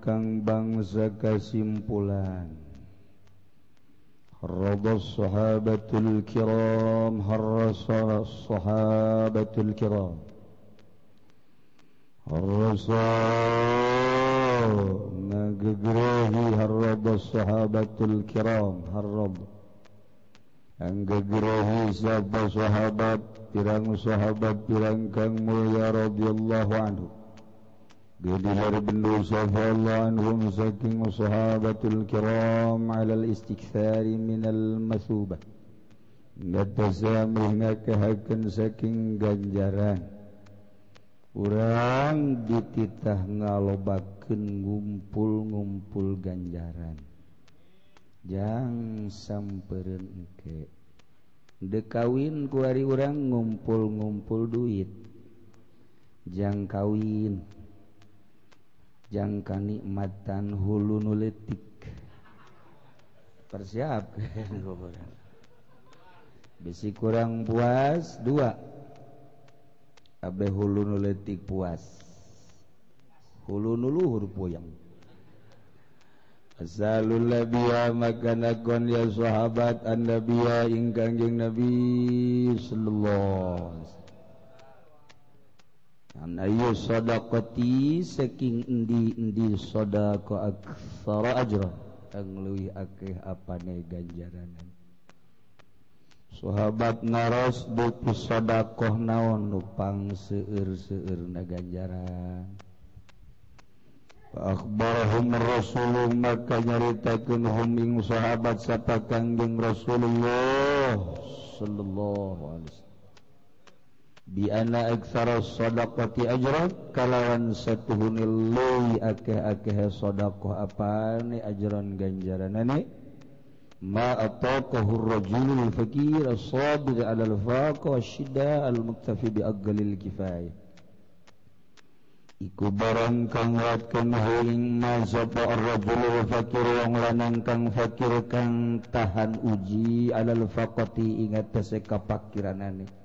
kang bangsa kasimpulan Radha sahabatul kiram harrasa sahabatul kiram. Harrasa Nagagrahi harrada sahabatul kiram harrab Anggagrahi sahabat sahabat Pirang sahabat pirang mulia radhiyallahu anhu. بإدلال بن رضي الله عنهم سكن الصحابة الكرام على الاستكثار من المثوبة. ngatesami kehaken saking ganjaran Urang dititah ngalobakeun ngumpul-ngumpul ganjaran Jang samperin engke. dekawin kuari urang ngumpul-ngumpul duit Jang kawin jangka nikmatan hulu nuletik persiap. Bisi kurang puas dua. Abe hulu nuletik puas. Hulu nuluhur puyang Asalul nabiya maka nakon ya sahabat an nabiya ingkang jeng nabi sallallahu Anayu sodakoti seking endi endi sodako aksara ajro Angluwi akeh apane ganjaranan Sahabat naros buku sodakoh naon nupang seueur seueur na ganjaran. Akbarhum Rasulullah maka nyaritakeun hum ing sahabat sapa Kangjeng Rasulullah sallallahu alaihi wasallam. bi ana aktsara shadaqati ajra kalawan satuhune leuwih akeh-akeh sedekah apane ajran ganjaranane ma ataqahu ar-rajul al-faqir as-sabir 'ala al-faq al-muktafi bi aqlil kifayah. Iku barang kang watkan huing mazapa ar-rajul fakir wong lanang kang fakir kang tahan uji alal faqati ingat tese kapakiranane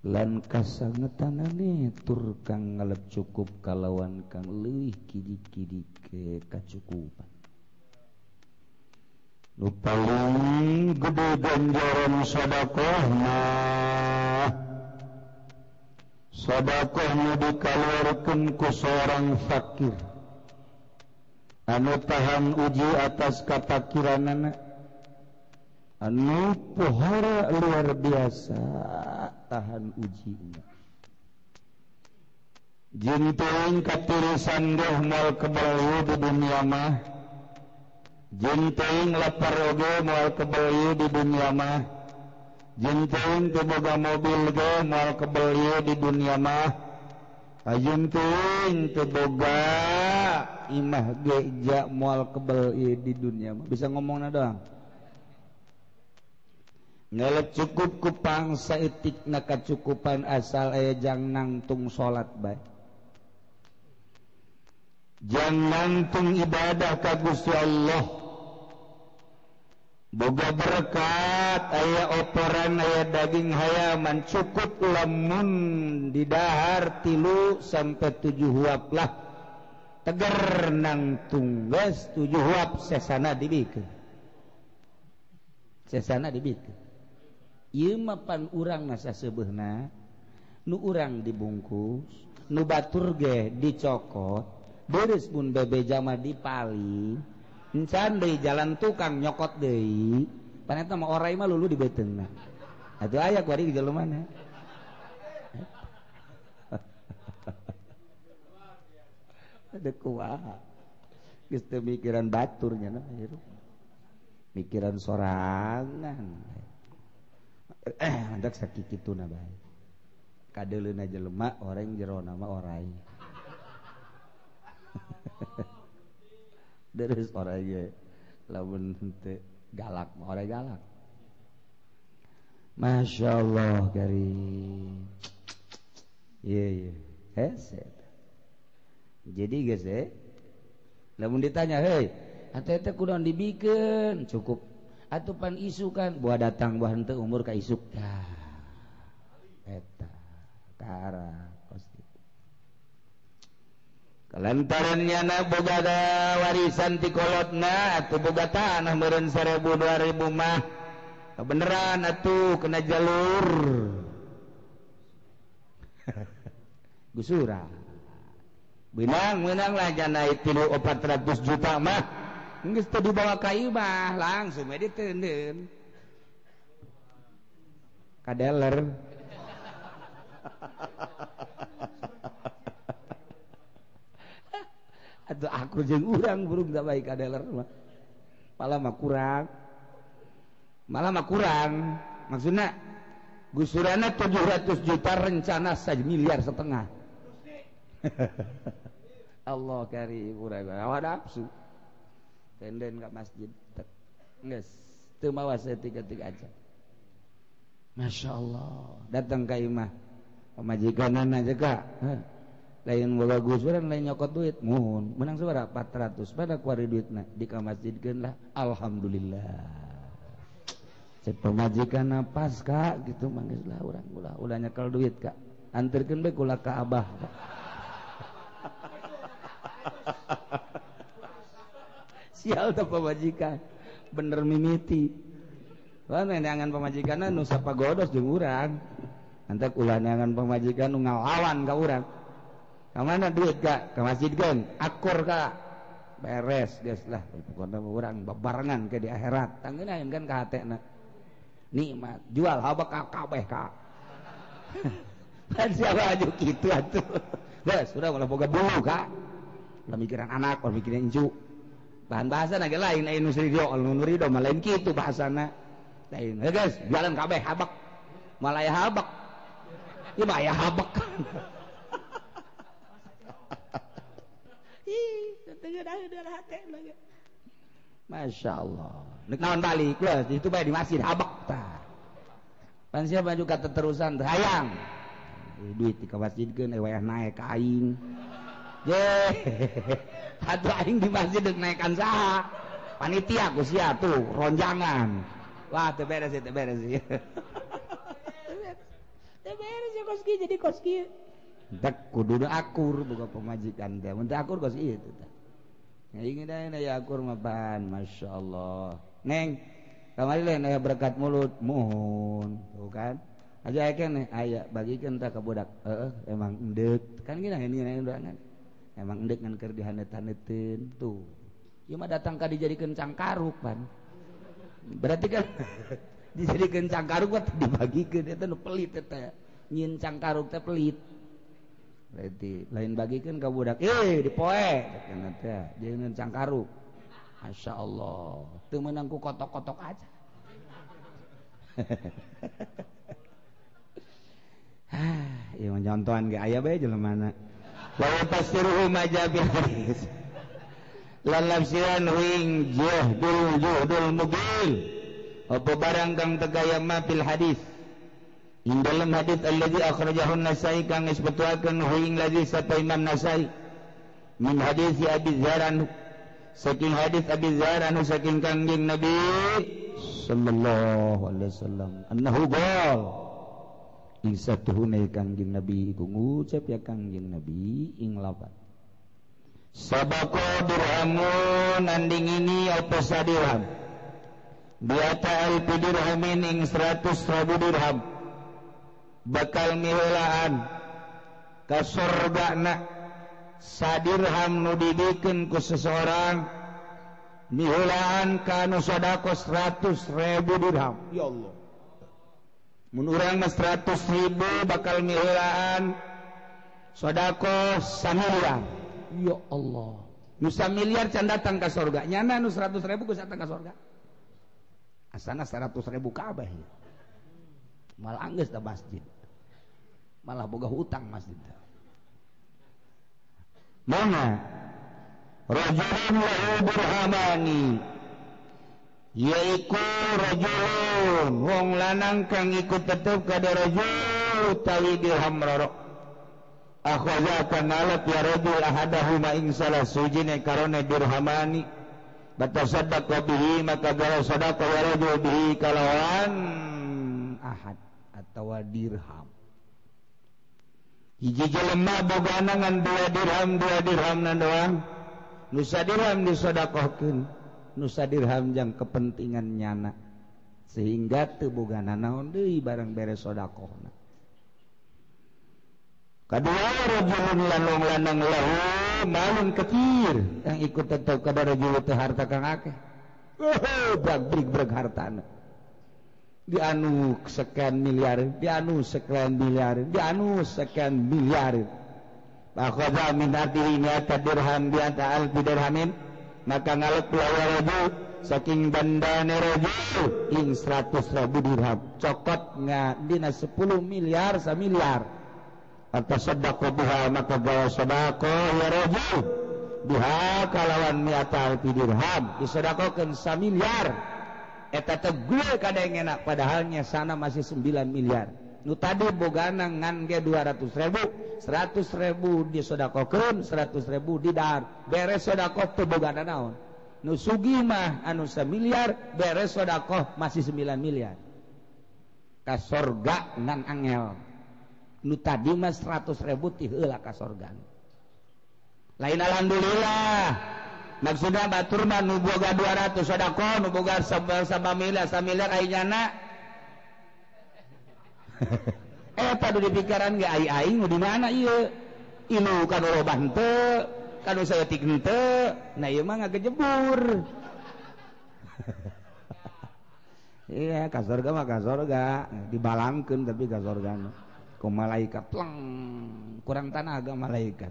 lan kasangetanane tur kang ngalep cukup kalawan kang leuwih kidi-kidi ke kacukupan. Nu paling gede ganjaran sedekahna sedekahna dikaluarkeun ku seorang fakir. Anu tahan uji atas kapakiranana. anu pohara luar biasa tahan ujinya Jintuin katulisan deh mal kebaliu di dunia mah. Jintuin lapar oge mal kebaliu di dunia mah. Jintuin keboga mobil ge mal kebaliu di dunia mah. Ajuntuin teboga imah geja mual kebel di dunia mah. Bisa ngomong doang? ngelek cukup kupang saitik na kacukupan asal ayajang nangtung salat baik jangan nangtung ibadah ka Gusti Allah. Boga berkat aya otoran aya daging hayaman cukup lamun didahar tilu sampai tujuh huap lah. Tegar nangtung geus tujuh huap sesana dibikin sesana dibikin mapan urang nasa sebena nu urang dibungkus nubatur ge dicokot beres pun bebe jama dipaling encan deui jalan tukang nyokot deui. Paneta mah orai mah lulu dibeuteungna. Atuh aya ku ari jalan mana? Ada kuah. Geus mikiran baturnya nah mikiran sorangan. eh sakit itu na baik kadele na jelema orang jero nama orang terus orang ye lamun henteu galak orang galak. Masya Allah dari iya iya heset eh, jadi guys eh? Lamun ditanya hei ante teh kudu dibikin cukup. atupan isu kan. Buah datang buah hente umur ka isuk dah eta kara kosti. Kelantarannya na boga warisan ti kolotna atau boga tanah ribu dua ribu mah. Beneran atuh kena jalur. Gusura. Menang menang lah jana opat 400 juta mah. dibawa kaibah langsung ditenden kadeler atau aku jeng urang burung tak baik kadeler mah. Malah mah kurang. Malah mah kurang. Maksudnya gusurannya 700 juta rencana saja miliar setengah. Allah karim urang awak nafsu. Tenden ke masjid nges. Teu mawa tiga-tiga aja. Masya Allah datang ke imah. Pemajikan aja kak. Lain bagus lain nyokot duit. Mohon menang suara 400 pada kuari duit nah di masjidkan lah. Alhamdulillah. Saya pemajikan napas kak. Gitu manggis lah orang ulah ulah nyekal duit kak. Antarkan baik ulah ke abah kak. sial tuh pemajikan. Bener mimiti. Wah neangan pemajikan nu sapa godos jeung urang. Antek ulah neangan pemajikan nu ngalawan ka urang. Ka mana duit kak ka masjid kan, akur kak beres geus lah. Pokona urang babarengan ke di akhirat. Tanggeunaeun kan ka hatena nikmat. Jual habak kabeh ka. Kan siapa aja gitu atuh? Bos sudah malah boga bulu kak mikiran anak pemikiran incu bahan bahasa naga lain lain nusri dia nuri do malain gitu bahasa na lain ya guys. Jalan kabeh habak. Malaya habak. Ya bahaya habak. Masya Allah. Nek naon balik? Lah, itu bae di masjid habak. Ta. Pan siapa juga terusan hayang. Duit di masjid kan wayah naik kain. aing di masjid naikkan sah panitia Gus ya tuh ronjangan. Wah teu beres teu beres teu beres ya koski jadi koski. Tak kudu akur buka pemajikan teh. Mun akur kos itu teh ya ingin da ya akur mah pan masyaallah. Neng kamari lain aya berkat mulut. Mohon tuh kan. Aja kan aya bagikeun tak ka budak. Heeh emang endek kan gini ini doangan. Emang endek kan keur dihanet-hanetin. Tuh. Ieu mah datang ka dijadikan cangkaruk pan. Berarti kan dijadikan cangkaruk buat dibagikeun eta nu pelit eta. Nyin cangkaruk teh pelit. Berarti lain bagikan ke budak eh di poe. Jangan cangkaru Masya Allah. Itu menangku kotok-kotok aja. Ya menyontohan ke ayah bae jelema mana wa tasiruhu majabil hadis lan lafsiran wing juhdul juhdul mugil. Apa barang kang tegaya ma fil hadis. Dalam hadits alladzi akhrajahu an-Nasai kang isbatuakeun huing lagi sapa Imam Nasai. Min hadis Abi Zaran saking hadis Abi Zaran saking kangjeng Nabi sallallahu alaihi wasallam. Annahu qol ing satuhune kangjeng Nabi iku ngucap ya kangjeng Nabi ing lapat Sabako dirhamun anding ini apa sadirham? Biata al-dirhamin ing 100 ribu dirham. Bakal milaan kasorga sadirham nudidikan ku seseorang. Milaan kanushodako 100.000 dirham. Ya Allah menurang 100.000 bakal milaan shodaqoh samiliar ya Allah. Nusa miliar can datang ke surga nyana nu 100 ribu geus datang ke surga asana 100 ribu kabeh ya. malah angges da masjid. Malah boga hutang masjid mana? Rajulun lahu burhamani. yaiku rajulun wong lanang kang ikut tetep kada rajul utawi dirham roro akhwaza kanalat ya rajul ahadahuma ing salah sujine karone dirhamani. Batasaddaq bihi maka gara sadaqa ya rajul bihi kalawan ahad atawa dirham. Hiji jelema boga anangan dua dirham dua dirham nan doang. Nusa dirham disedekahkeun Nusa dirham yang kepentingan nyana. Sehingga tebugan naon deui barang beres sedekahna kedua rajulun lanung lanang lahu malun ketir yang ikut tetap kepada rajul itu harta kang akeh. Brag brig brag hartana. Dianu sekian miliar dianu sekian miliar dianu sekian miliar. Akhadha minat ini mi'ata dirham bi'ata alfi dirhamin. maka ngalek pelawa rabu saking bandane rabu ing 100 rabu dirham. Cokot ngadina 10 miliar sa miliar. Atau sedako buha maka gawa sedako ya rabu buha kalawan miata alpi dirham disedakokan sa miliar. Eta tegul kadang enak padahalnya sana masih 9 miliar. nu tadi bogana ngan ge 200.000 100.000 100 ribu di di dar. Beres sedekah teu bogana naon? Nu sugi mah anu semiliar beres sedekah masih 9 miliar. Ka sorga ngan angel. Nu tadi mah 100.000 ribu ti heula ka sorga lain alhamdulillah. Maksudna batur mah nu boga 200 sodako nu boga miliar sabab miliar samiliar aya eh tadi di pikiran ge aing-aing di mana ieu? Ilu kan roban te kan saya tiken te nah ieu mah ngagejebur. Iya ka surga mah ka surga dibalangkeun tapi ka surga ku malaikat pleng kurang tanaga malaikat.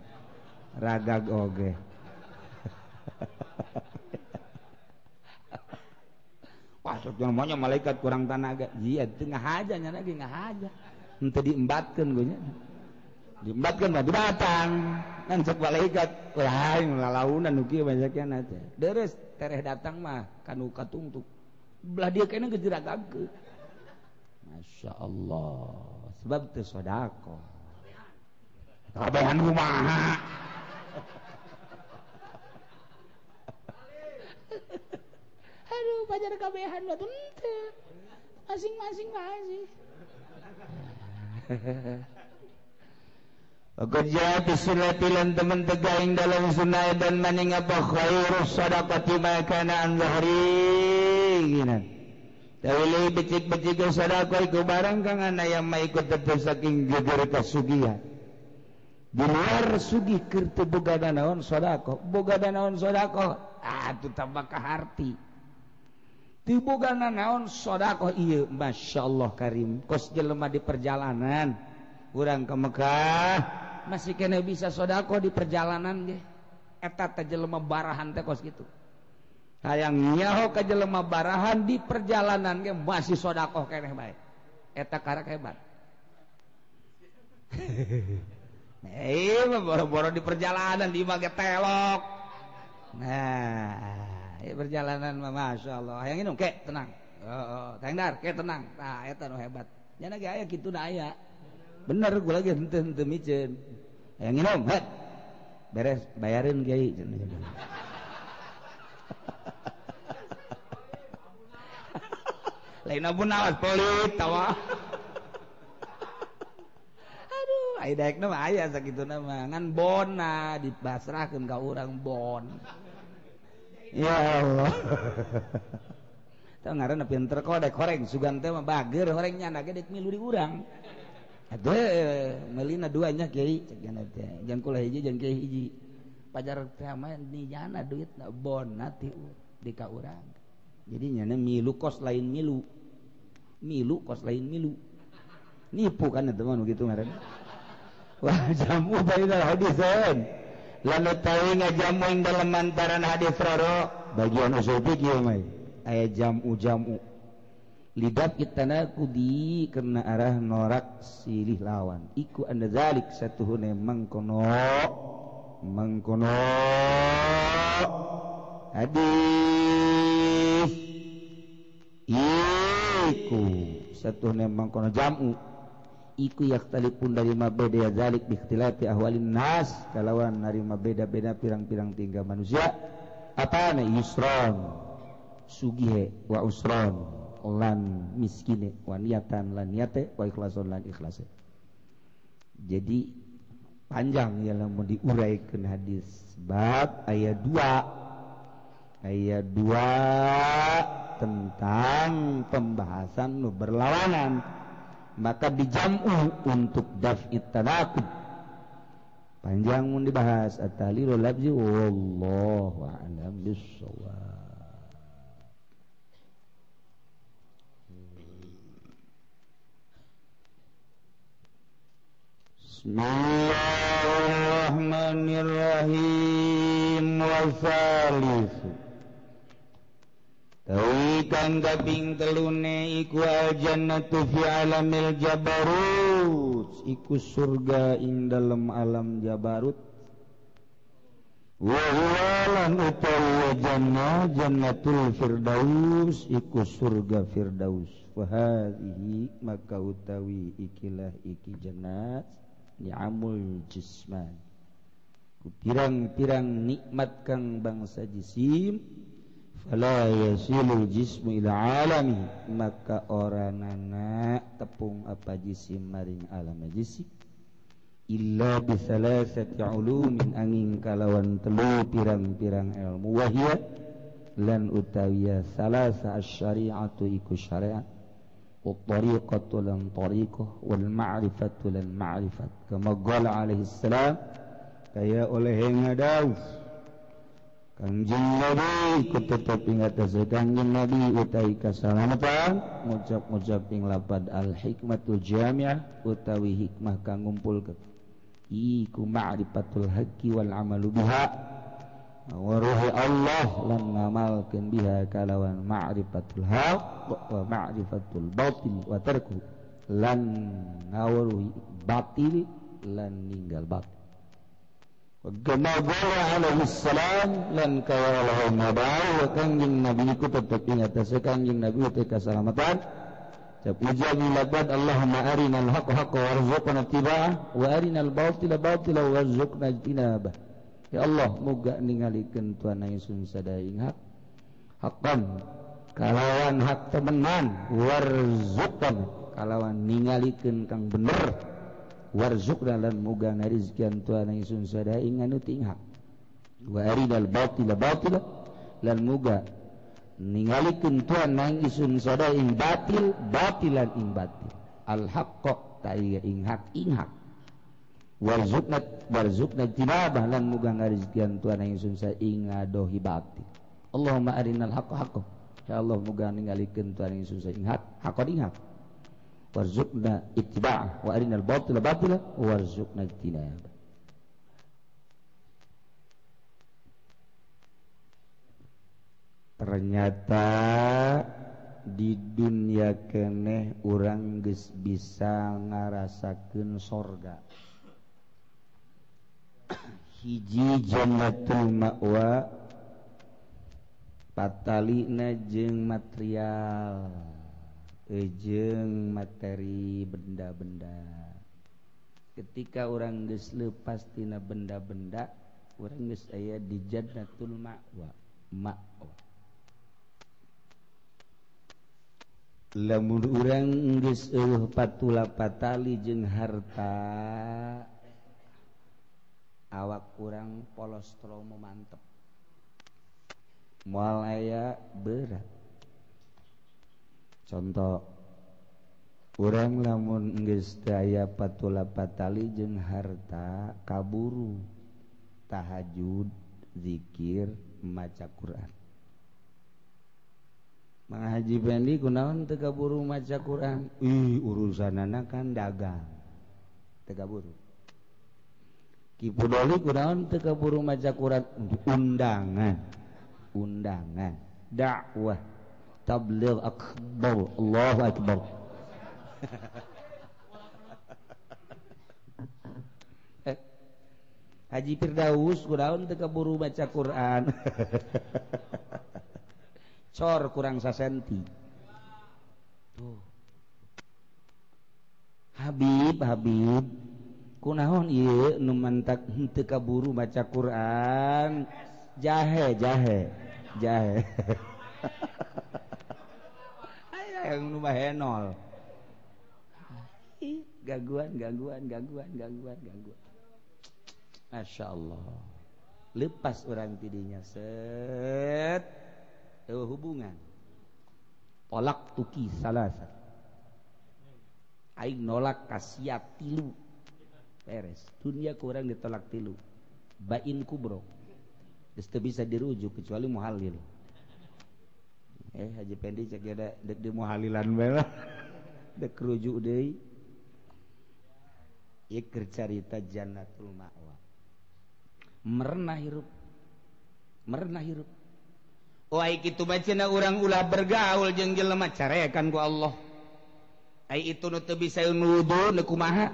Ragag oge. namanya malaikat kurang tanaga tengah hajanya lagi haja untuk diembatkan gue diembatkan mah batang kan cek malaikat lain lalaunan nuki banyaknya nanti deres tereh datang mah kanu katungtuk belah dia kena kejerak ke Masya Allah. Sebab itu sodako. Kabehan rumah aduh pajar kabehan batu masing-masing masing Kerja bisulatilan teman tegaing dalam sunnah dan maning apa khairus sadaqati ma kana an zahri gina. Tawili becik-becik sadaqah iku barang kang ana yang maikut tetep saking geger kasugihan. Di luar sugih keur teu boga naon sedekah, boga naon sedekah, ah tu tambah kaharti. Naon shodaqoh Masya Allah Karim. Kos jelemah di perjalanan. Kurang ke Mekah. Masih kena bisa shodaqoh di perjalanan etat jelemah barahan kos gitu. Sayangnya ke jelemah barahan di perjalanan masih shodaqoh baik hebat. Boro-boro di perjalanan di telok. Nah perjalanan Masya Allah. Yang ini kek tenang. Oh, oh, tengdar kek tenang. Nah eta nu hebat. Nya ge aya kitu na aya bener gue lagi henteu henteu micen yang ini het beres bayarin kiai. Lain abu nawas pelit tawa. Aduh ai daek nama aya sakitu nama ngan bona dipasrahkeun ka urang bon ya Allah. Nga pinter kodek goreng sugan mah bager orangnya anak milu diurang ada melina duanya kiri jangan kula hiji jang hiji. Pajar ramai ni jana duit na bon nanti di ka urang. Jadi nyana milu kos lain milu. Milu kos lain milu. Nipu kan teman begitu ngaran wah jamu bayi hadisen lalu tahu jamu yang dalam antaran hadis roro? Bagian usul fikih mai ayat jamu jamu lidat kita di karena arah norak silih lawan. Iku anda zalik satu hune mengkono. Mengkono. Hadis. Iku satu hune mengkono jamu iku yaktalipun dari mabeda zalik bikhtilafi ahwalin nas. Kalawan narima beda-beda pirang-pirang tinggal manusia. Apa nih yusron. Sugihe wa usron. Lan miskine wa niatan lan niate wa ikhlason lan ikhlase. Jadi panjang ialah mau diuraikan hadisbab ayat 2 ayat 2 tentang pembahasan berlawanan maka dijamu untuk dafit tanakub panjang mau dibahas. Atalilu labzi wallahu a'lam bissawab Bismillahirrahmanirrahim. Wasalisu Tawikan gabing telune iku aljannatu fi alamil jabarut. Iku surga ing dalam alam jabarut. Wa huwa lan utawa jannah jannatul firdaus. Iku surga firdaus. Fa hadhihi maka utawi ikilah iki jannat ni'amul jisman pirang-pirang nikmat kang bangsa jisim. fala yasilul jismu ila alami. Maka orang oranana tepung apa jisim maring alam jisik. Illa bisalasati ulumin angin kalawan telu pirang-pirang ilmu. Wahya lan utawiya salasa asyari'atu iku syariat wa tariqatu lan tariqah wal ma'rifatu lan ma'rifat. Kama qala alaihi salam kaya oleh ngadawf Kangjeng Nabi kututup ingat hasil Kangjeng Nabi utai kasalamatan ngucap-ngucap ing lapad al hikmatul jamiah utawi hikmah kang ngumpulkeun iku ma'rifatul haqqi wal amalu biha wa ruhi Allah lan ngamalkeun biha kalawan ma'rifatul haqq wa ma'rifatul batil wa tarku lan ngawaruhi batil lan ninggal batil. Gumagawa alaihi salam lan kawalaw mabaw kangjeng nabi ku tetepi ngatasi kangjeng nabi teh kasalamatan Capuja milabat Allahumma arinal haqq haqq warzuqna tiba'ah wa arinal batila batila warzuqna jinabah Ya Allah moga ningalikeun tuan ingsun sadaing hak. Hakam kalawan hak temenan warzuqna kalawan ningalikeun kang bener. warzuqna lan muga ngarizkian nang isun sadaya ingan nuti hak wa aridal batila batila lan muga ningalikeun tuan nang isun sadaya ing batil batilan ing batil. Al haqqo ta ing hak ing hak warzuqna warzuqna tinabah lan muga ngarizkian tuan nang ingsun sadaya ing ngadohi batil. Allahumma arinal haqqo haqqo ya Allah muga ningalikeun nang ingsun sadaya ing hak hakon ing hak warzuqna ittiba' wa arinal batila batila warzuqna ijtinab ternyata di dunia keneh orang geus bisa ngarasakeun sorga. Hiji jannatul ma'wa patalina jeung material. jeung materi benda-benda. Ketika orang geus lepas tina benda-benda orang geus aya di jannatul ma'wa. Ma'wa. Lamun urang geus eueuh patula patali jeung harta awak kurang polostromo mantep mual berat. contoh. Orang lamun gestaya patula patali jeung harta kaburu tahajud dzikir maca Quran. Mang Haji Bendi kunaon teu kaburu maca Quran? Ih urusanana kan dagang. Teu kaburu. Ki Pudoli kunaon teu kaburu maca Quran? Undangan. Undangan. Dakwah. tabligh akbar. Allahu akbar. Eh, Haji Firdaus kudaun teu keburu baca Quran. Cor kurang sasenti tuh. Habib Habib. Kunaon ieu nu mantak henteu kaburu maca Quran? Jahe jahe jahe. Yang nu henol gangguan gangguan gangguan gangguan gangguan Masya Allah. Lepas orang tidinya set. Hubungan. Tolak tuki salah aing nolak kasiat tilu. Beres. Dunia kurang ditolak tilu. Bain kubro. Terus bisa dirujuk kecuali muhalil eh Haji Pendi cek ada dek di muhalilan bela dek kerujuk deh ikir cerita jannatul ma'wa. Merenah hirup. Merenah hirup. Oh, Wah itu bacina orang ulah bergaul jeng jelema carekan ku Allah. Ai itu nu teu bisa nuduh nu kumaha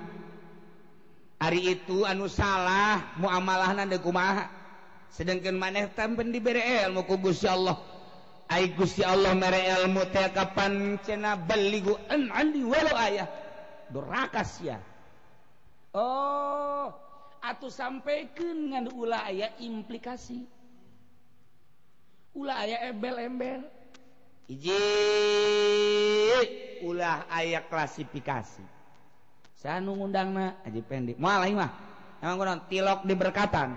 ari itu anu salah muamalahna nu kumaha sedangkan maneh tampen dibere ilmu ku Gusti Allah. Ay Gusti Allah mere ilmu teh kapan cena baligu an andi walau ayah dorakas ya. Oh, atuh sampaikan ngan ulah ayah implikasi. Ulah ayah embel-embel. Iji ulah ayah klasifikasi. Saya ngundangna aji pendek. Moal mah. Emang kurang tilok di berkatan.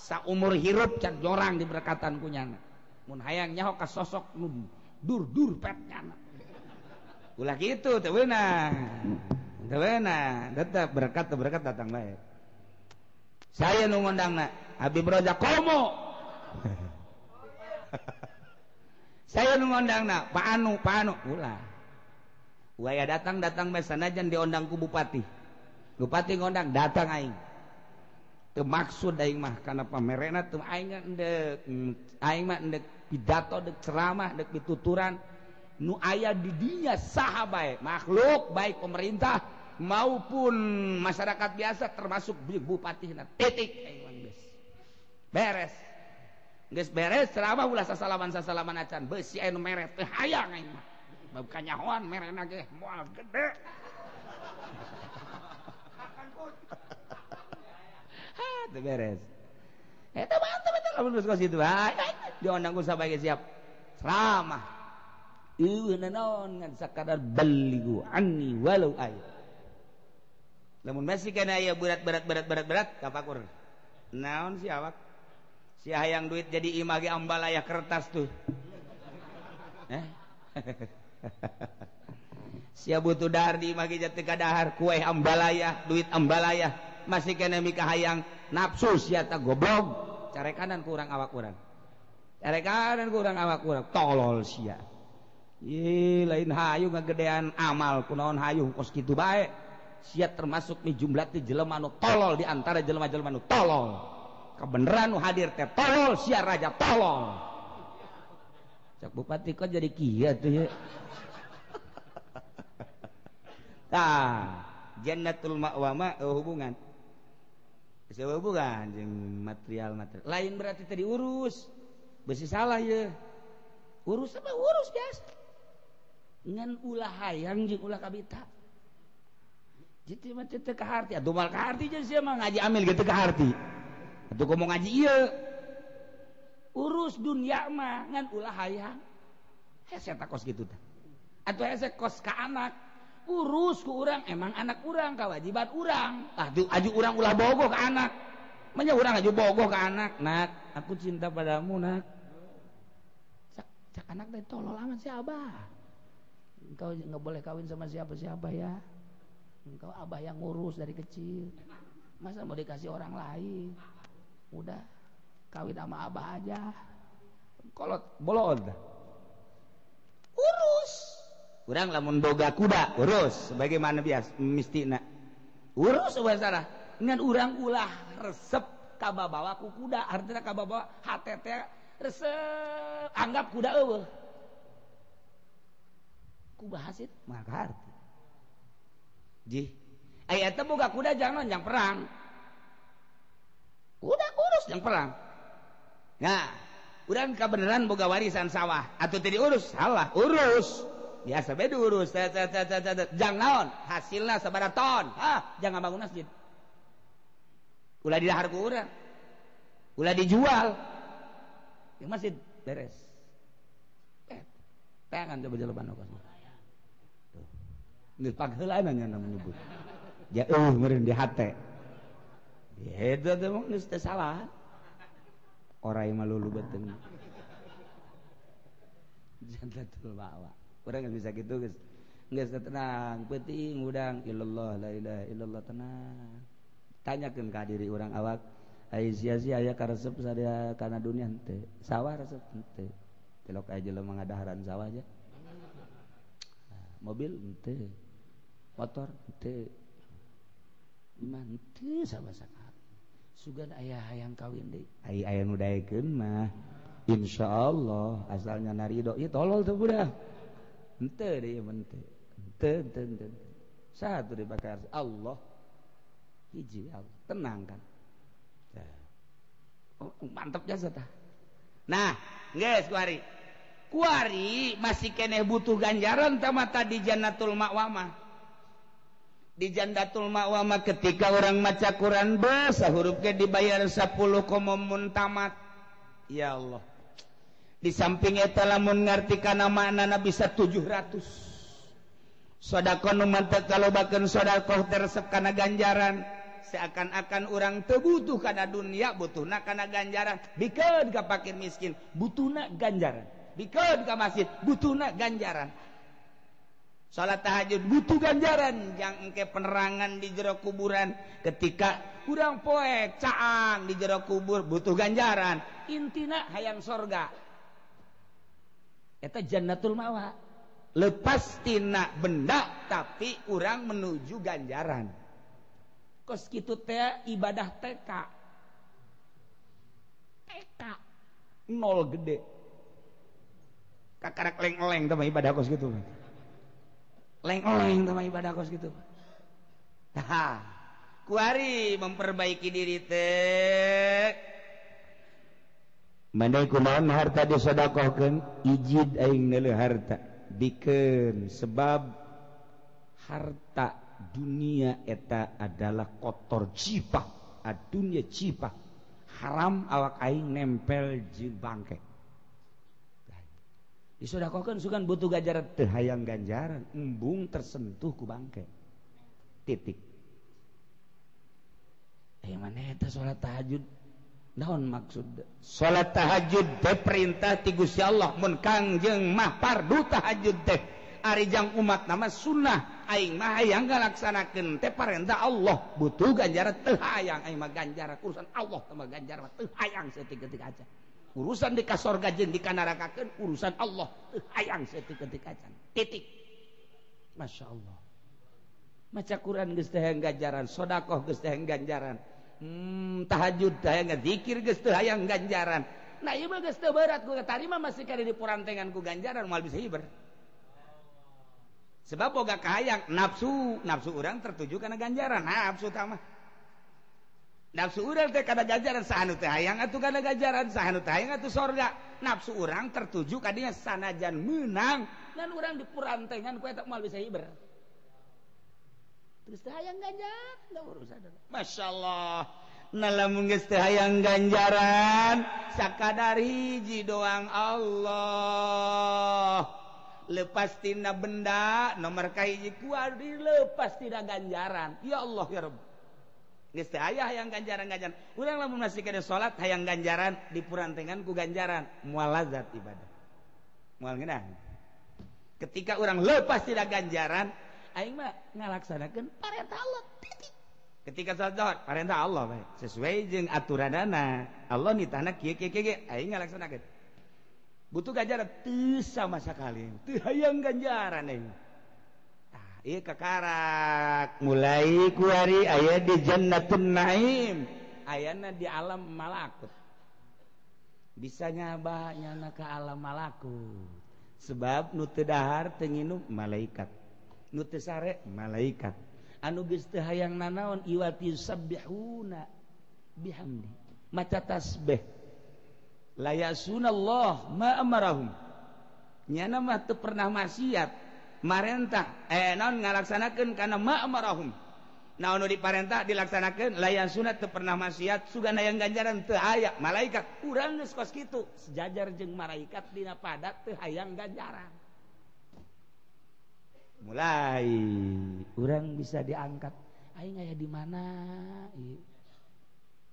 Sa umur hirup can jorang di berkatan kunyana. mun hayang nyaho ka sosok nu dur dur pet nyana ulah gitu teu beunang teu beunang tetep berkat berkat datang baik saya nu ngundangna Habib Roja Komo. Saya nu ngundangna Pak Anu Pak Anu. Ulah. Waya datang datang bae sanajan diundang ku bupati. Bupati ngundang datang aing. maksud aing mah karena pamerena mm, pidato de ceramah dek pituturan. Nu aya didinya sahabat makhluk baik pemerintah maupun masyarakat biasa termasuk Bupati titik beres. Geus beres ceramah ulah sasalaman sasalaman acan. Besi anu meret teh hayang aing mah. Bab kanyahoan merena ge moal gede. Teu beres. Eta mantap eta lamun geus kos kitu diundang ku sabage siap. Ceramah. Ieu naon ngan sakadar baligu anni walau ayat namun masih kena ya berat berat berat kapakur. Naon si awak? Si hayang duit jadi imagi ambalaya kertas tuh. Eh? Sia butuh dahar di imagi jati kadahar kue ambalaya duit ambalaya masih kena mika hayang. Nafsu sia tak goblok. Cari kanan kurang awak kurang. Cari kanan kurang awak kurang. Tolol sia. Ih, lain hayu ngagedean amal kunaon hayu kos gitu baik siap termasuk nih jumlah ti jelema nu tolol di antara jelema-jelema nu tolol. Kebenaran nu hadir teh tolol sia raja tolol. Cak bupati kok jadi kia tuh ya? Tah jannatul ma'wa ma oh, hubungan bukan material material. Lain berarti tadi urus. Besi salah ya. Urus apa? Urus biasa. Ngan ulah hayang jeung ulah kabita. Jadi mah teu ka harti atuh mal ka harti jeung sia mah ngaji amil gitu ka harti atuh komo ngaji ieu. Urus dunia mah ngan ulah hayang. Hese takos gitu tah atuh hese kos ka anak. Urus ku urang. Emang anak urang kewajiban urang. Ah aju urang ulah bogoh ka anak. Manya urang aju bogoh ka anak. Nak aku cinta padamu nak. Cak, cak anak teh tolol amat si abah. Engkau nggak boleh kawin sama siapa siapa ya. Engkau abah yang ngurus dari kecil. Masa mau dikasih orang lain? Udah kawin sama abah aja. Kalau bolon urus kurang lamunboga kuda urus. Sebagaimana biasa mistina. Urus sarah dengan urang ulah resep kaba bawa ku kuda. Artinya kaba bawa HTT resep. Anggap kuda eueuh. Ku bahas itu maka arti. Jih. Aya teh boga kuda jangan yang perang. Kuda urus yang perang. Nah urang kebenaran boga warisan sawah. Atau tidak urus salah urus. biasa be dulu jang naon? Hasilnya sabara ton. Ah jangan bangun masjid. Ulah didahar ku urang. Ulah dijual. Ya masjid beres. Tangan coba jalan kos ini pagheula nanya namanya menyebut ya eh meureun di hate. Ya itu teh mah geus salah. Orang yang malu betul jangan bawa. kurang bisa gitu guys. Nggak tenang. Penting udang. Ilallah la ilaha illallah tenang. Tanyakan ke diri orang awak. Ai sia-sia aya karesep sadaya kana dunia henteu sawah resep henteu telok aya jelema ngadaharan sawah aja. Mobil henteu motor henteu iman henteu sama-sama sugan ayah hayang kawin deui ai aya nu daekeun mah insyaallah asalnya narido. Ieu tolol teu budak dibakar Allah. Hiji Allah. Tenang kan? Oh, mantap jasa tah nah guys kuari. Kuari masih keneh butuh ganjaran sama tadi jannatul makwamah di jandatul makwamah ketika orang maca Quran bahasa hurufnya dibayar 10 komomun tamat. Ya Allah. di samping eta lamun ngerti kana maknana bisa 700 sodako nu mantep kalobakeun sodakoh teresep kana ganjaran seakan-akan orang tebutuh kana dunia butuhna kana ganjaran. Bikeun ka pakir miskin butuhna ganjaran. Bikeun ka masjid butuhna ganjaran. Salat tahajud butuh ganjaran. Yang engke penerangan di jero kuburan ketika kurang poek caang di jero kubur butuh ganjaran. Intina hayang sorga. Itu jannatul mawa. Lepastina benda tapi kurang menuju ganjaran. Kos gitu teh ibadah TK TK nol gede. Kakarak leng-leng sama ibadah kos gitu leng-leng sama ibadah kos gitu nah kuari memperbaiki diri teh Mandai kumaha harta disodakohkan ijid aing neuleuh harta. Bikin sebab harta dunia eta adalah kotor cipah adunya cipah. Haram awak aing nempel jeung bangke. Disodakohkan sukan butuh ganjaran teu hayang ganjaran embung tersentuh ku bangke. Titik. Eh mana eta salat tahajud? naon maksud? Salat tahajud teh perintah ti Gusti Allah. Mun kangjeng mah fardu tahajud teh. Arijang umat nama sunnah. Aing mah hayang ngalaksanakeun teh perintah Allah. Butuh ganjaran teu hayang. Aing mah ganjaran urusan Allah teh mah ganjaran teu hayang setik-ketik aja urusan di kasorga jeung di kanarakakeun urusan Allah teu hayang setik-ketik aja titik. Masya Allah. Maca Quran geus teh ganjaran, sedekah geus teh ganjaran, hmm, tahajud tayang dzikir geus teu hayang ganjaran. Nah ieu mah geus teu berat gua tarima masih kada dipurantengan ku ganjaran moal bisa ibar sebab boga kahayang nafsu nafsu orang tertuju karena ganjaran. Nafsu tamah nafsu urang teh kada ganjaran sahanu teh hayang atuh kada ganjaran sahanu teh hayang atuh sorga. Nafsu orang tertuju kadinya sanajan menang dan orang dipurantengan ku eta moal bisa ibar hayang ganjar Masya Allah hayang ganjaran sakadar hiji doang Allah lepas tina benda nomor kaiji kuar dilepas tidak ganjaran ya Allah ya Rabb Gusti ayah yang ganjaran ganjaran. Urang lamun masih kada salat hayang ganjaran dipurantengan ku ganjaran moal lazat ibadah. Moal ngeunah. Ketika orang lepas tidak ganjaran, aing mah ngalaksanakeun perintah Allah titik. Ketika sadar perintah Allah bae. Sesuai jeung aturanana Allah nitahna kieu kieu kieu aing ngalaksanakeun. Butuh ganjaran teu sama sekali. Teu hayang ganjaran aing. Tah, ieu kakarak mulai ku hari aya di Jannatul Naim. Ayana di alam malakut. Bisa nyabanya ke alam malakut. Sebab nutedahar tenginum malaikat. nutesarek malaikat. Anugiste hayang nanaon iwati sabbihuna bihamdi. Maca tasbih. La yasunallah ma amarahum. Nyana mah teu pernah maksiat. Marentah. Eh naon ngalaksanakeun kana ma amarahum. Naon nu diparentah dilaksanakeun? La yasuna teu pernah maksiat. Sugan hayang ganjaran teu aya. Malaikat urang geus kos kitu. Sejajar jeung malaikat dina padat teu hayang ganjaran. mulai. Kurang bisa diangkat. Aing aya di mana? Ieu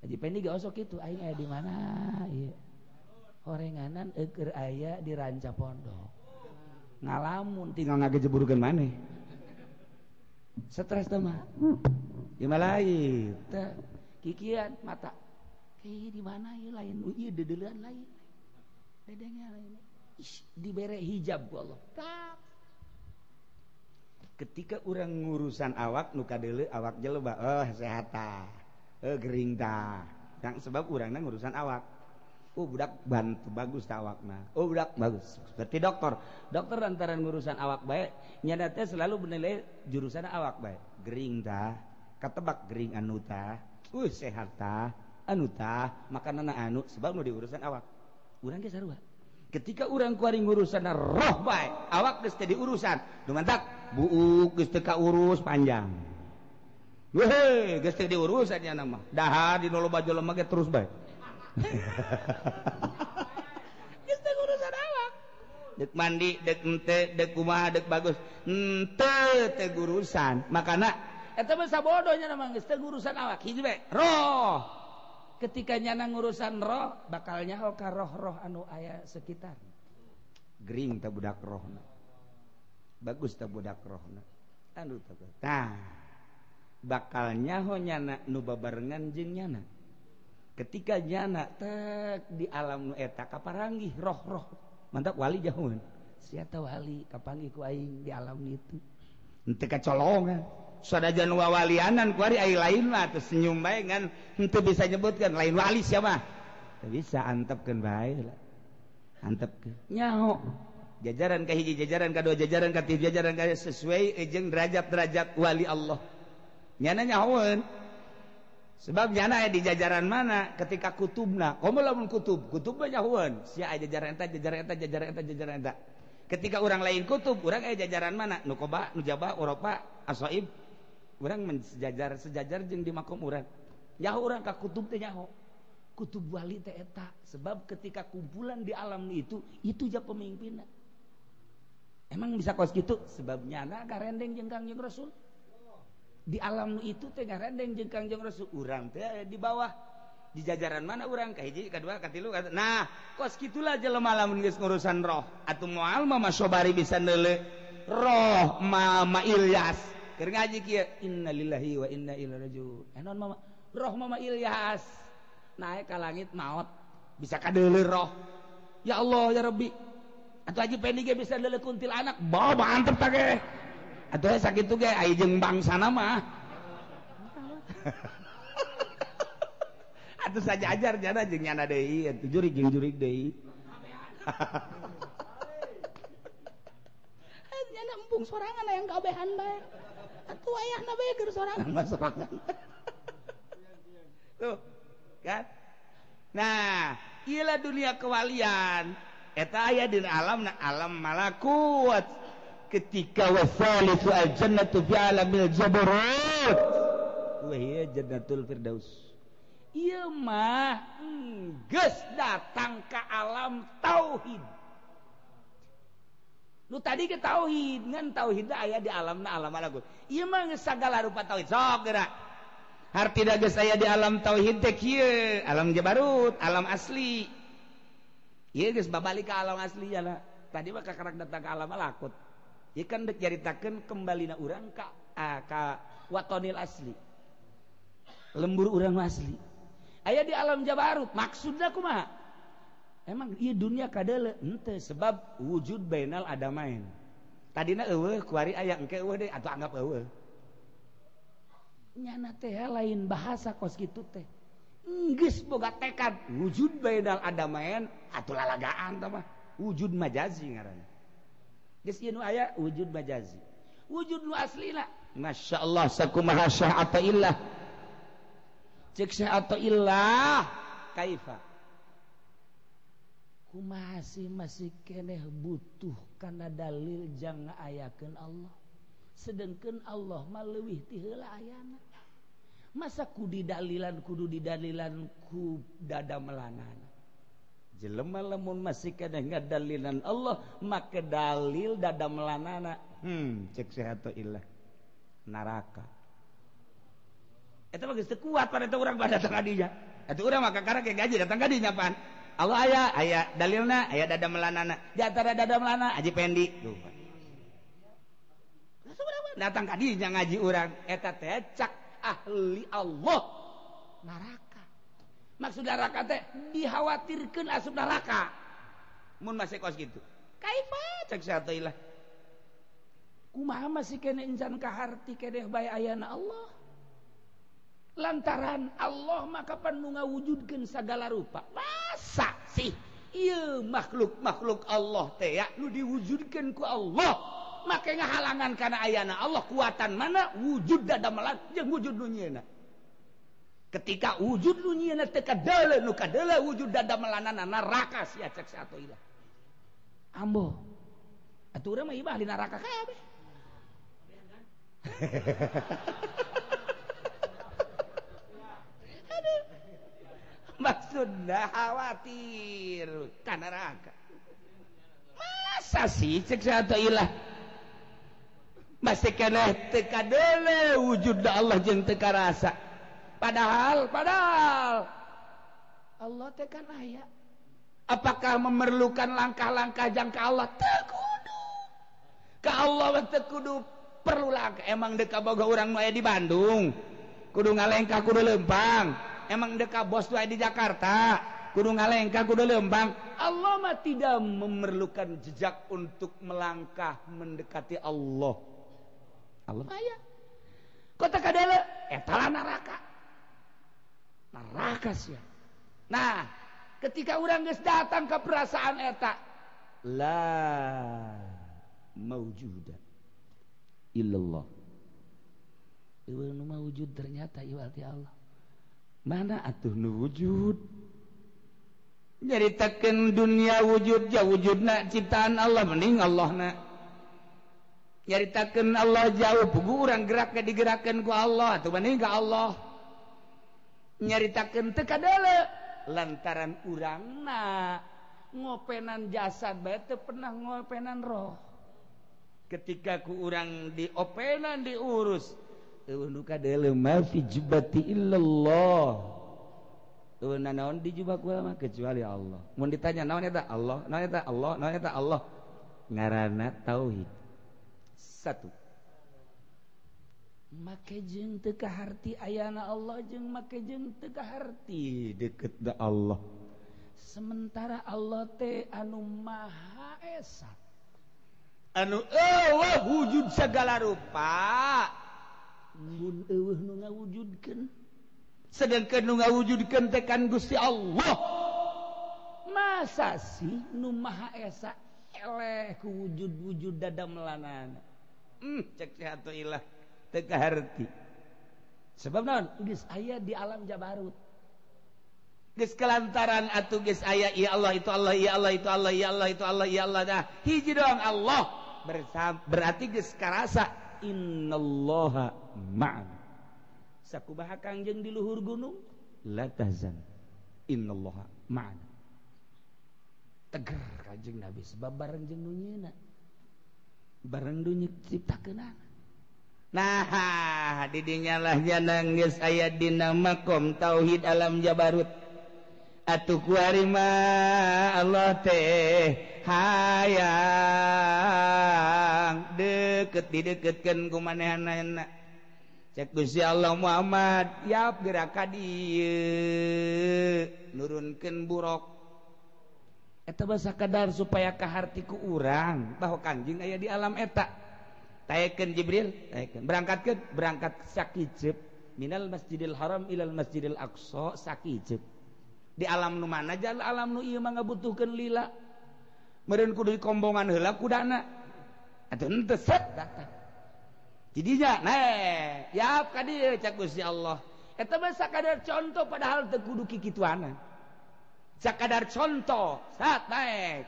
Haji Pendi gak osok itu. Aing aya di mana? Ieu horenganan eueur aya di ranca pondok. Ngalamun tinggal ngagejeburkeun maneh. Stres teh mah. Gimana lain. Teh kikian mata. Kayak di mana? Ya lain. Oh, iya dedelan lain. Dedengnya lain. Ish, dibere hijab ku Allah. Tak. ketika orang ngurusan awak nuka dulu awak jeleba oh eh, sehata oh eh, geringta yang sebab orang ngurusan awak. Oh budak bantu bagus awak nah oh budak bagus. Seperti dokter dokter lantaran ngurusan awak baik nyadate selalu menilai jurusan awak baik. Geringta ketebak gering anuta uh sehata anuta makanan anu sebab nu diurusan awak. Orang ge sarua. Ketika orang kuari ngurusan roh baik awak geus diurusan. Urusan dumantak. buuk gesteka urus panjang. Wehe geste diurus aja nama. Dahar di nolo baju lemah terus baik geste urusan awak dek mandi dek ente dek kumaha dek bagus. Ente teh gurusan. Makana eta mah sabodohnya nama geus teh gurusan awak hiji bae roh. Ketika nyana ngurusan roh bakal nyaho ka roh-roh anu aya sekitar. Gering teh budak rohna. bagus tabudak rohna. Anu tah bakal nyahonyana nu babarengan jeung nyana. Ketika nyana tek di alam nu eta kaparanggih roh-roh mantap wali jauhan siapa wali kapanggih ku aing di alam itu henteu kacolongan. Sadajan wawalianan ku ari aing lain mah teu senyum bae ngan henteu bisa nyebutkan lain wali siapa teu bisa antepkeun bae lah. Antepkeun. Nyaho. jajaran kahiji jajaran kedua jajaran ke jajaran ka sesuai ejeng derajat-derajat wali Allah. Nyana nyawan sebab nyana ya di jajaran mana ketika kutubna. Kamu lamun kutub kutub banyak nyawan si jajaran eta jajaran eta jajaran eta jajaran eta. Ketika orang lain kutub orang eh jajaran mana? Nukoba nujaba Eropa asoib. Orang menjajar sejajar jeng di makom orang nyaho orang ke kutub teh nyaho. Kutub wali teh eta. Sebab ketika kumpulan di alam itu itu ja pemimpinnya. emang bisa kos gitu? Sebabnya anak rendeng jeng kangjeng rasul. Di alam itu teh rendeng jeng kangjeng rasul. Urang teh di bawah. Di jajaran mana urang? Kahiji kedua katilu kata, nah kos gitulah jelema lamun geus ngurusan roh. Atuh moal mah masobari bisa neule roh ma ma Ilyas. Keur ngaji kieu innalillahi wa inna ilaihi rajiun. Eh, Enon mama roh mama Ilyas. Naik ka langit maot. Bisa kadeuleur roh. Ya Allah ya Rabbi atau aja pendige bisa neule kuntil anak bawa mantep tage atau sakit tuh kayak ayah bangsa nama atau saja ajar jana jeng nyana deh itu jurik jeng jurik deh nyana empung sorangan yang kabehan baik atau ayah nabe ger sorangan. Sorangan. Tuh kan? Nah iyalah dunia kewalian eta aya di alam na alam malakut. Ketika wasalisu al jannatu fi alamil jabarut wa hiya jannatul firdaus. Ieu mah geus datang ka alam tauhid. Nu tadi ke tauhid ngan tauhid aya di alam na alam malakut. Ieu mah geus sagala rupa tauhid sok geura. Hartina geus aya di alam tauhid teh kieu alam jabarut alam asli. babalik ke alam asli ya tadi maka datang ke alam malakut ikan diceritakan kembali na urang ka, ka watonil asli. Lembur urang asli. Ayah di alam Jabarut maksudnya mah. emang iya dunia kadele ente sebab wujud bainal ada main tadinya ewe kuari ayah engke ewe deh atau anggap ewe nyana teh lain bahasa kos gitu teh. Inggris boga tekad wujud baydal ada main atau lalagaan tamah wujud majazi ngaran geus ieu nu aya wujud majazi. Wujud nu aslina Masya Allah sakumaha syah ata'illah cek syah ata'illah kaifa? Sih masih keneh butuh karena dalil jangan ayakan Allah? Sedangkan Allah malewih tihela ayana masa kudi dalilan kudu didalilan ku dada melanana jelema lemun masih kada ngadalilan Allah maka dalil dada melanana. Hmm cek sehat ilah neraka. Itu bagus kuat pada itu orang pada datang kadinya itu orang maka karena kayak gaji datang kadinya pan. Allah ayah ayah dalilna ayah dada melanana. Di antara dada melana. Aji pendi. Tuh datang kadinya ngaji orang eta teh cak ahli Allah. Neraka. Maksud neraka teh dikhawatirkan asup neraka. Mun masih kos gitu? Kaifa cek sateulah kumaha masih kene insan kaharti kedeh bae ayana Allah? Lantaran Allah maka penuh nu ngawujudkeun segala rupa? Masa sih? Iya makhluk makhluk Allah teh ya lu diwujudkeun ku Allah. Maka ngahalangan karena ayana Allah kuatan mana? Wujud dada melan jeung wujud dunia ketika wujud dunia teka dala nu kadala wujud dada melanana neraka sia cek satu ilah. Ambo. Atuh mah ibah di neraka kabeh. Maksudnya khawatir karena neraka. Masa sih cek satu ilah masih kena teka dele wujud Allah jeng teka rasa. Padahal padahal. Allah tekan aya Apakah memerlukan langkah-langkah jangka Allah? Tekudu. Ke Allah tekudu. Perlu langkah emang deka boga orang maya di Bandung. Kudu ngalengkah kudu lempang emang deka bos tuh di Jakarta. Kudu ngalengka kudu lembang. Allah mah tidak memerlukan jejak untuk melangkah mendekati Allah. Allah aya. Kota kadele eh, etala neraka neraka sih nah ketika orang geus datang ke perasaan eta la maujuda illallah. Ieu nu maujud ternyata iwal ti Allah. Mana atuh nu wujud? Nyaritakeun dunia wujud ya wujudna ciptaan Allah mending Allah na nyaritakan Allah jauh pugu orang geraknya digerakkan ku Allah atau mana ka Allah nyaritakan teka dele lantaran urangna ngopenan jasad bae teu pernah ngopenan roh ketika ku urang diopenan diurus nu kadele ma fi jubati illallah Euna naon di ku kula kecuali Allah. Mun ditanya naon eta Allah, naon eta Allah, naon eta Allah. Ngaranna tauhid. satu. Make jeng tekahhati ayana Allah jeng make jeng tekahhati deket da Allah. Sementara Allah teh anu Maha Esa. Anu ewa wujud segala rupa. Wujudkan nu sedangkan nu ngawujudkan tekan Gusti Allah. Masa sih nu Maha Esa eleh ku wujud-wujud dada melanana? Hmm, ceklah tegahti sebab aya di alam Jabarut. Kelantaran atau guys aya ya Allah itu Allah ya Allah itu Allah ya Allah itu Allah ya Allah. Dah hiji doang Allah. Bersama berarti geus karasa innallaha ma'ana sakubaha kangjeng di luhur gunung? La tahzan. Innallaha ma'ana teger kanjeng nabi sebab bareng jeung dunyana bareng dunya cipta kenang nah didinyalah janang geus aya dina makom tauhid alam jabarut. Atuh kuarima Allah teh hayang deket dideketkeun ku manehanna cek Gusti Allah Muhammad yap gerak ka dieu nurunkeun burok eta bahasa kadar supaya kahartiku urang. Bahwa kanjing ayah di alam eta. Tayakan Jibril tayakan berangkat ke berangkat sakijep minal masjidil haram ilal masjidil aqsa sakijep di alam nu mana jal alam nu iya mah ngabutuhkeun lila. Meren kudu kombongan heula kudana. Atuh henteu set datang. Jidinya nah ya ka dieu cak Gusti Allah. Eta bahasa kadar contoh padahal teu kudu kikituanan. sakadar contoh saat naik.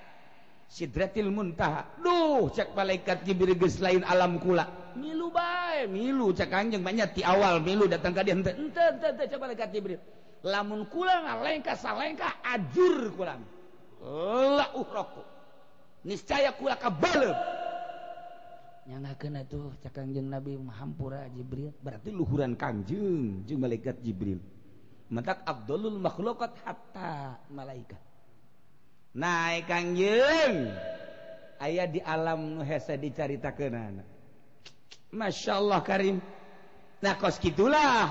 Sidratil muntaha duh cek malaikat jibril geus lain alam kula. Milu bae milu cek anjeung banyak ti awal milu datang ka dia henteu. Henteu henteu cek malaikat jibril. Lamun kula ngalengka salengka ajur kula. La uhraku niscaya kula kabaleum nyangakeun atuh ca cek nabi hampura jibril. Berarti luhuran kanjeng jeung malaikat jibril. mentak Abdulul makhlukat hatta malaikat naik kangjeng ayah di alam nuhesa dicarita kenana Masya Allah Karim. Nah kos gitulah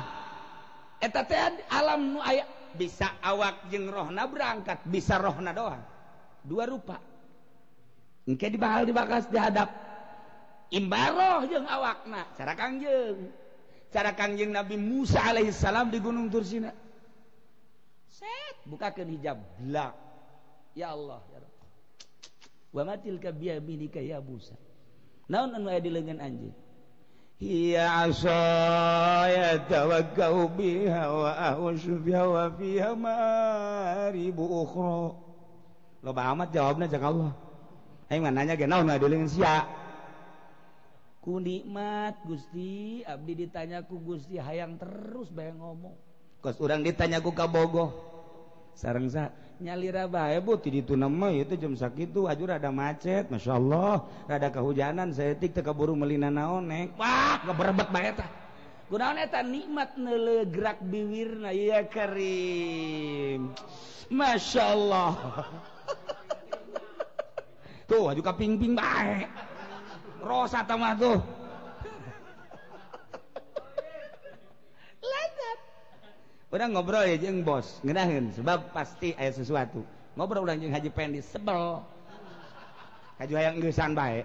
eta teh alam nu aya bisa awak jeung rohna berangkat bisa rohna doang. Dua rupa. Engke dibahal dibakas dihadap. Imbaroh jeung awakna cara kangjeng cara Kangjeng Nabi Musa alaihissalam di Gunung Tursina. Set, bukakan hijab blak. Ya Allah, ya Rabb. Wa matil kabiyaminika ya Musa. Naon anu aya di leungeun anjeun? Hiya asaya tawakkau biha wa ahushu biha wa fiha maribu ukhra. Loba amat jawabna jeung Allah. Aing mah nanya ge naon aya di leungeun sia. ku nikmat Gusti. Abdi ditanyaku Gusti hayang terus bay ngomong. Kos orang ditanyaku kabogoh sarang sa nyalira bae bu ti ditu nama itu jam sakitu itu ada rada macet masya Allah rada kehujanan saya tik keburu melina naonek wah keberebet bae tah. Kunaon eta? Nikmat neule gerak biwirna ya karim. Masya Allah tuh aju kaping-ping bae. Rosa tamah tuh. Ngobrol ya jeng bos. Ngenahin sebab pasti aya sesuatu. Ngobrol udah jeng haji pendi sebel. Kaju hayang gesan baik.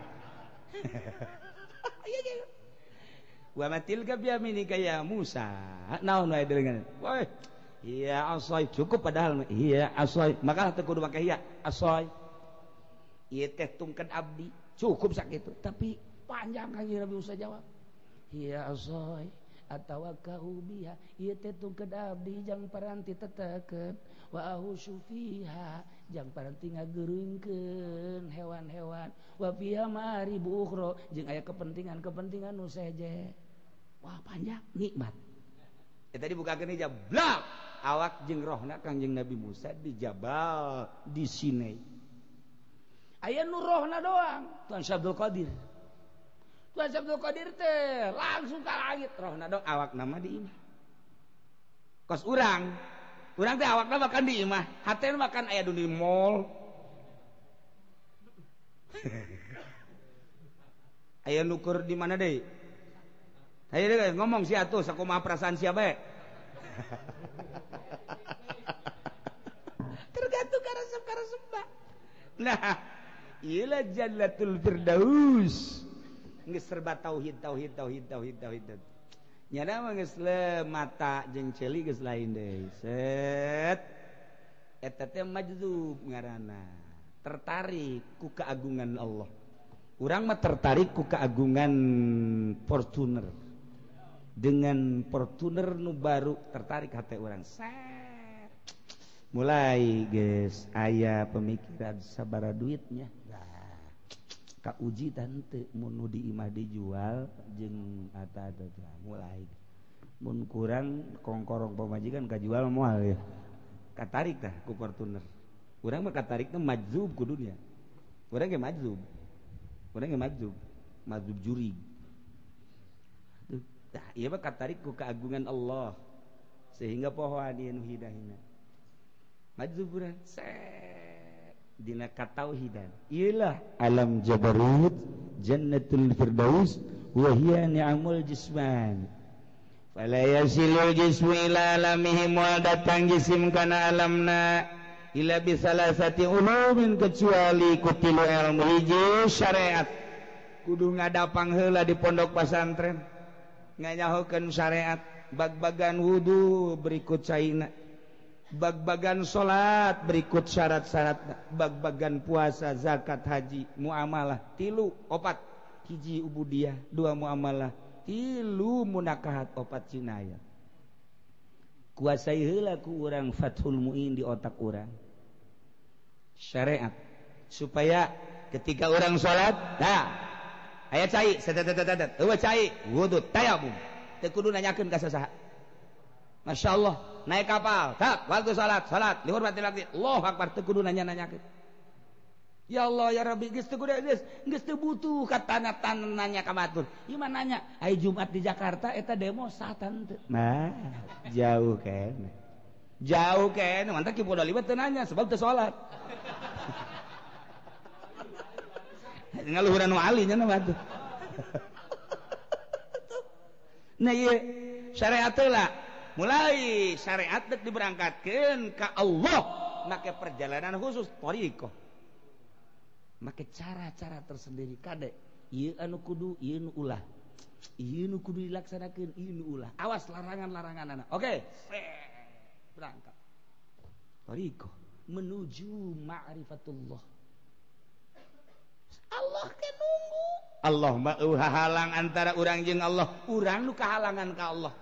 Wa matil ka biaminika ya Musa. Naon wae dengan woi iya asoy. Cukup padahal iya asoy. Maka teu kudu make iya asoy. Ieu teh tungkeun abdi cukup sakit tapi panjang kan Nabi Musa jawab. Ya zoy atawa kaubiha ieu teh tungkeud abdi jang paranti teteken. Wa ahusyu fiha jang paranti ngageurungkeun hewan-hewan. Wa fiha maribu ukhra. Jeung aya kepentingan-kepentingan nu seje wah panjang. Nikmat. Ya tadi bukakeun hijab. Blak! Awak jeung rohna Kangjeng Nabi Musa di Jabal di Sinai. aya nurohna doang. Tuhan Syabdul Qadir. Tuhan Syabdul Qadir teh langsung ke langit. Rohna doang awak nama di imah. Kos urang. Urang teh awak makan di imah. Hati makan ayah dunia mall. Ayah nukur di mana deh? Ayo deh ngomong si atuh sakuma perasaan siapa ya tergantung karena sembah. Nah. ila jannatul firdaus. Geus serba tauhid tauhid tauhid tauhid tauhid. Nyana mah geus mata jeung celi geus lain deui. Set. Eta teh majzub ngaranna. Tertarik ku keagungan Allah. Urang mah tertarik ku keagungan Fortuner. Dengan Fortuner nu baru tertarik hati orang set. Mulai guys ayah pemikiran sabara duitnya. uji tante munu diimah dijual jeng ata mulai. Mun kurang kongkorong pemajikan kajual mual ya. Katarik tah ku Fortuner. Urang mah katarik teh majzub ku dunya urang ge majzub. Urang ge majzub. Majzub juri. Tah ieu mah katarik ku keagungan Allah. Sehingga pohon ieu nu hidayahna. Majzub urang set. dina katauhidan. Ialah alam jabarut jannatul firdaus wa hiya ni'amul jisman. Fala yasilul jismu ila alamihi wa datang jisim kana alamna. Ila bisalasati ulumin kecuali kutilu ilmu hiji syariat. Kudu ngadapang heula di pondok pesantren. Nganyahokeun syariat. Bag-bagan wudu berikut caina. bag-bagan salat berikut syarat-syarat. Bag-bagan puasa zakat haji muamalah tilu opat. Hiji ubudiah dua muamalah tilu munakahat opat cinaya kuasai heula ku urang Fathul Muin di otak urang. Syariat. Supaya ketika orang salat nah aya cai sadat eueuh cai wudu tayamum. Teu kudu nanyakeun ka sasaha. Masyaallah naik kapal tak waktu salat salat dihormati lagi Allah akbar teu kudu nanya-nanya Ya Allah ya Rabbi geus teu geus geus teu butuh katana tananya ka batur. Ieu mah nanya, ai Jumat di Jakarta eta demo satan teu. Nah, jauh kan. Jauh kan, mantap ki bodoh liwat teu nanya sebab teu salat. Ngaluhuran wali nya na batur. Nah ieu syariat lah mulai syariat diberangkatkan ke Allah. Make perjalanan khusus thariqah make cara-cara tersendiri kadek ieu anu kudu ieu nu ulah. Ieu nu kudu dilaksanakeun ieu nu ulah. Awas larangan-larangan anak oke okay. berangkat. Thariqah menuju ma'rifatullah. Allah kan nunggu. Allah mauhahalang antara orang jeung Allah. Orang nu kahalangan ka Allah.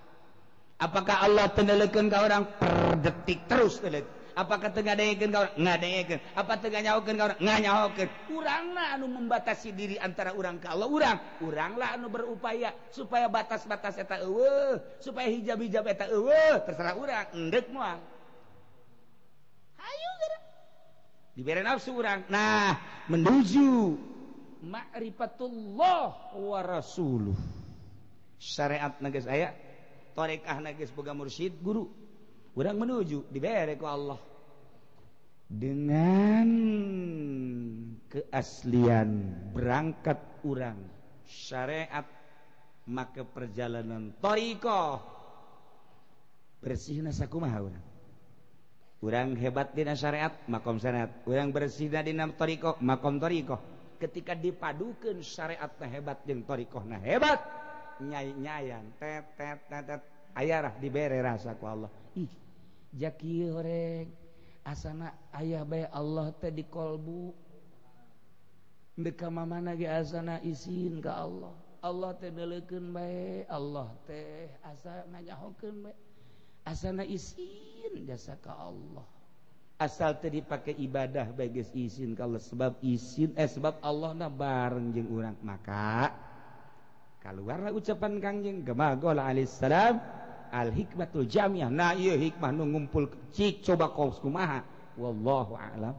Apakah Allah tendelekeun ke orang per detik terus telek. Apakah tengadaikan ke orang? Ngadaikan. Apa tenganyawakan ke orang? Nganyawakan. Uranglah anu membatasi diri antara orang ke Allah. Urang. Uranglah anu berupaya supaya batas-batas eta eueuh Supaya hijab-hijab eta eueuh Terserah urang. Endek moal Hayu gerak. Diberi nafsu urang. Nah, menuju ma'rifatullah wa rasuluh. Syariat nagas ayat torek ah boga mursyid guru. Kurang menuju diberek ku Allah. Dengan keaslian berangkat urang syariat maka perjalanan toriko. Bersih nasakumaha urang? Urang hebat dina syariat makom syariat. Urang bersih dina toriko makom toriko. Ketika dipadukan syariat nah hebat jeung toriko nah hebat. nyai-nyaan diberi rasa ku Allah. Ih Jaki horeng. Asana ayah bay Allah teh di kolbu. Deka mama nage asana izin ke Allah. Allah teh deleken bae Allah teh asa nanyahokeun bae asana izin jasa ka Allah. Asal teh dipake ibadah bae bagi izin Allah. Sebab izin eh sebab Allah na bareng jeung urang maka. keluarlah ucapan Kangjeng Gemagol alaihissalam al hikmatul jamiah nah iya hikmah nu ngumpul. Cik coba kau kumaha? Wallahu a'lam.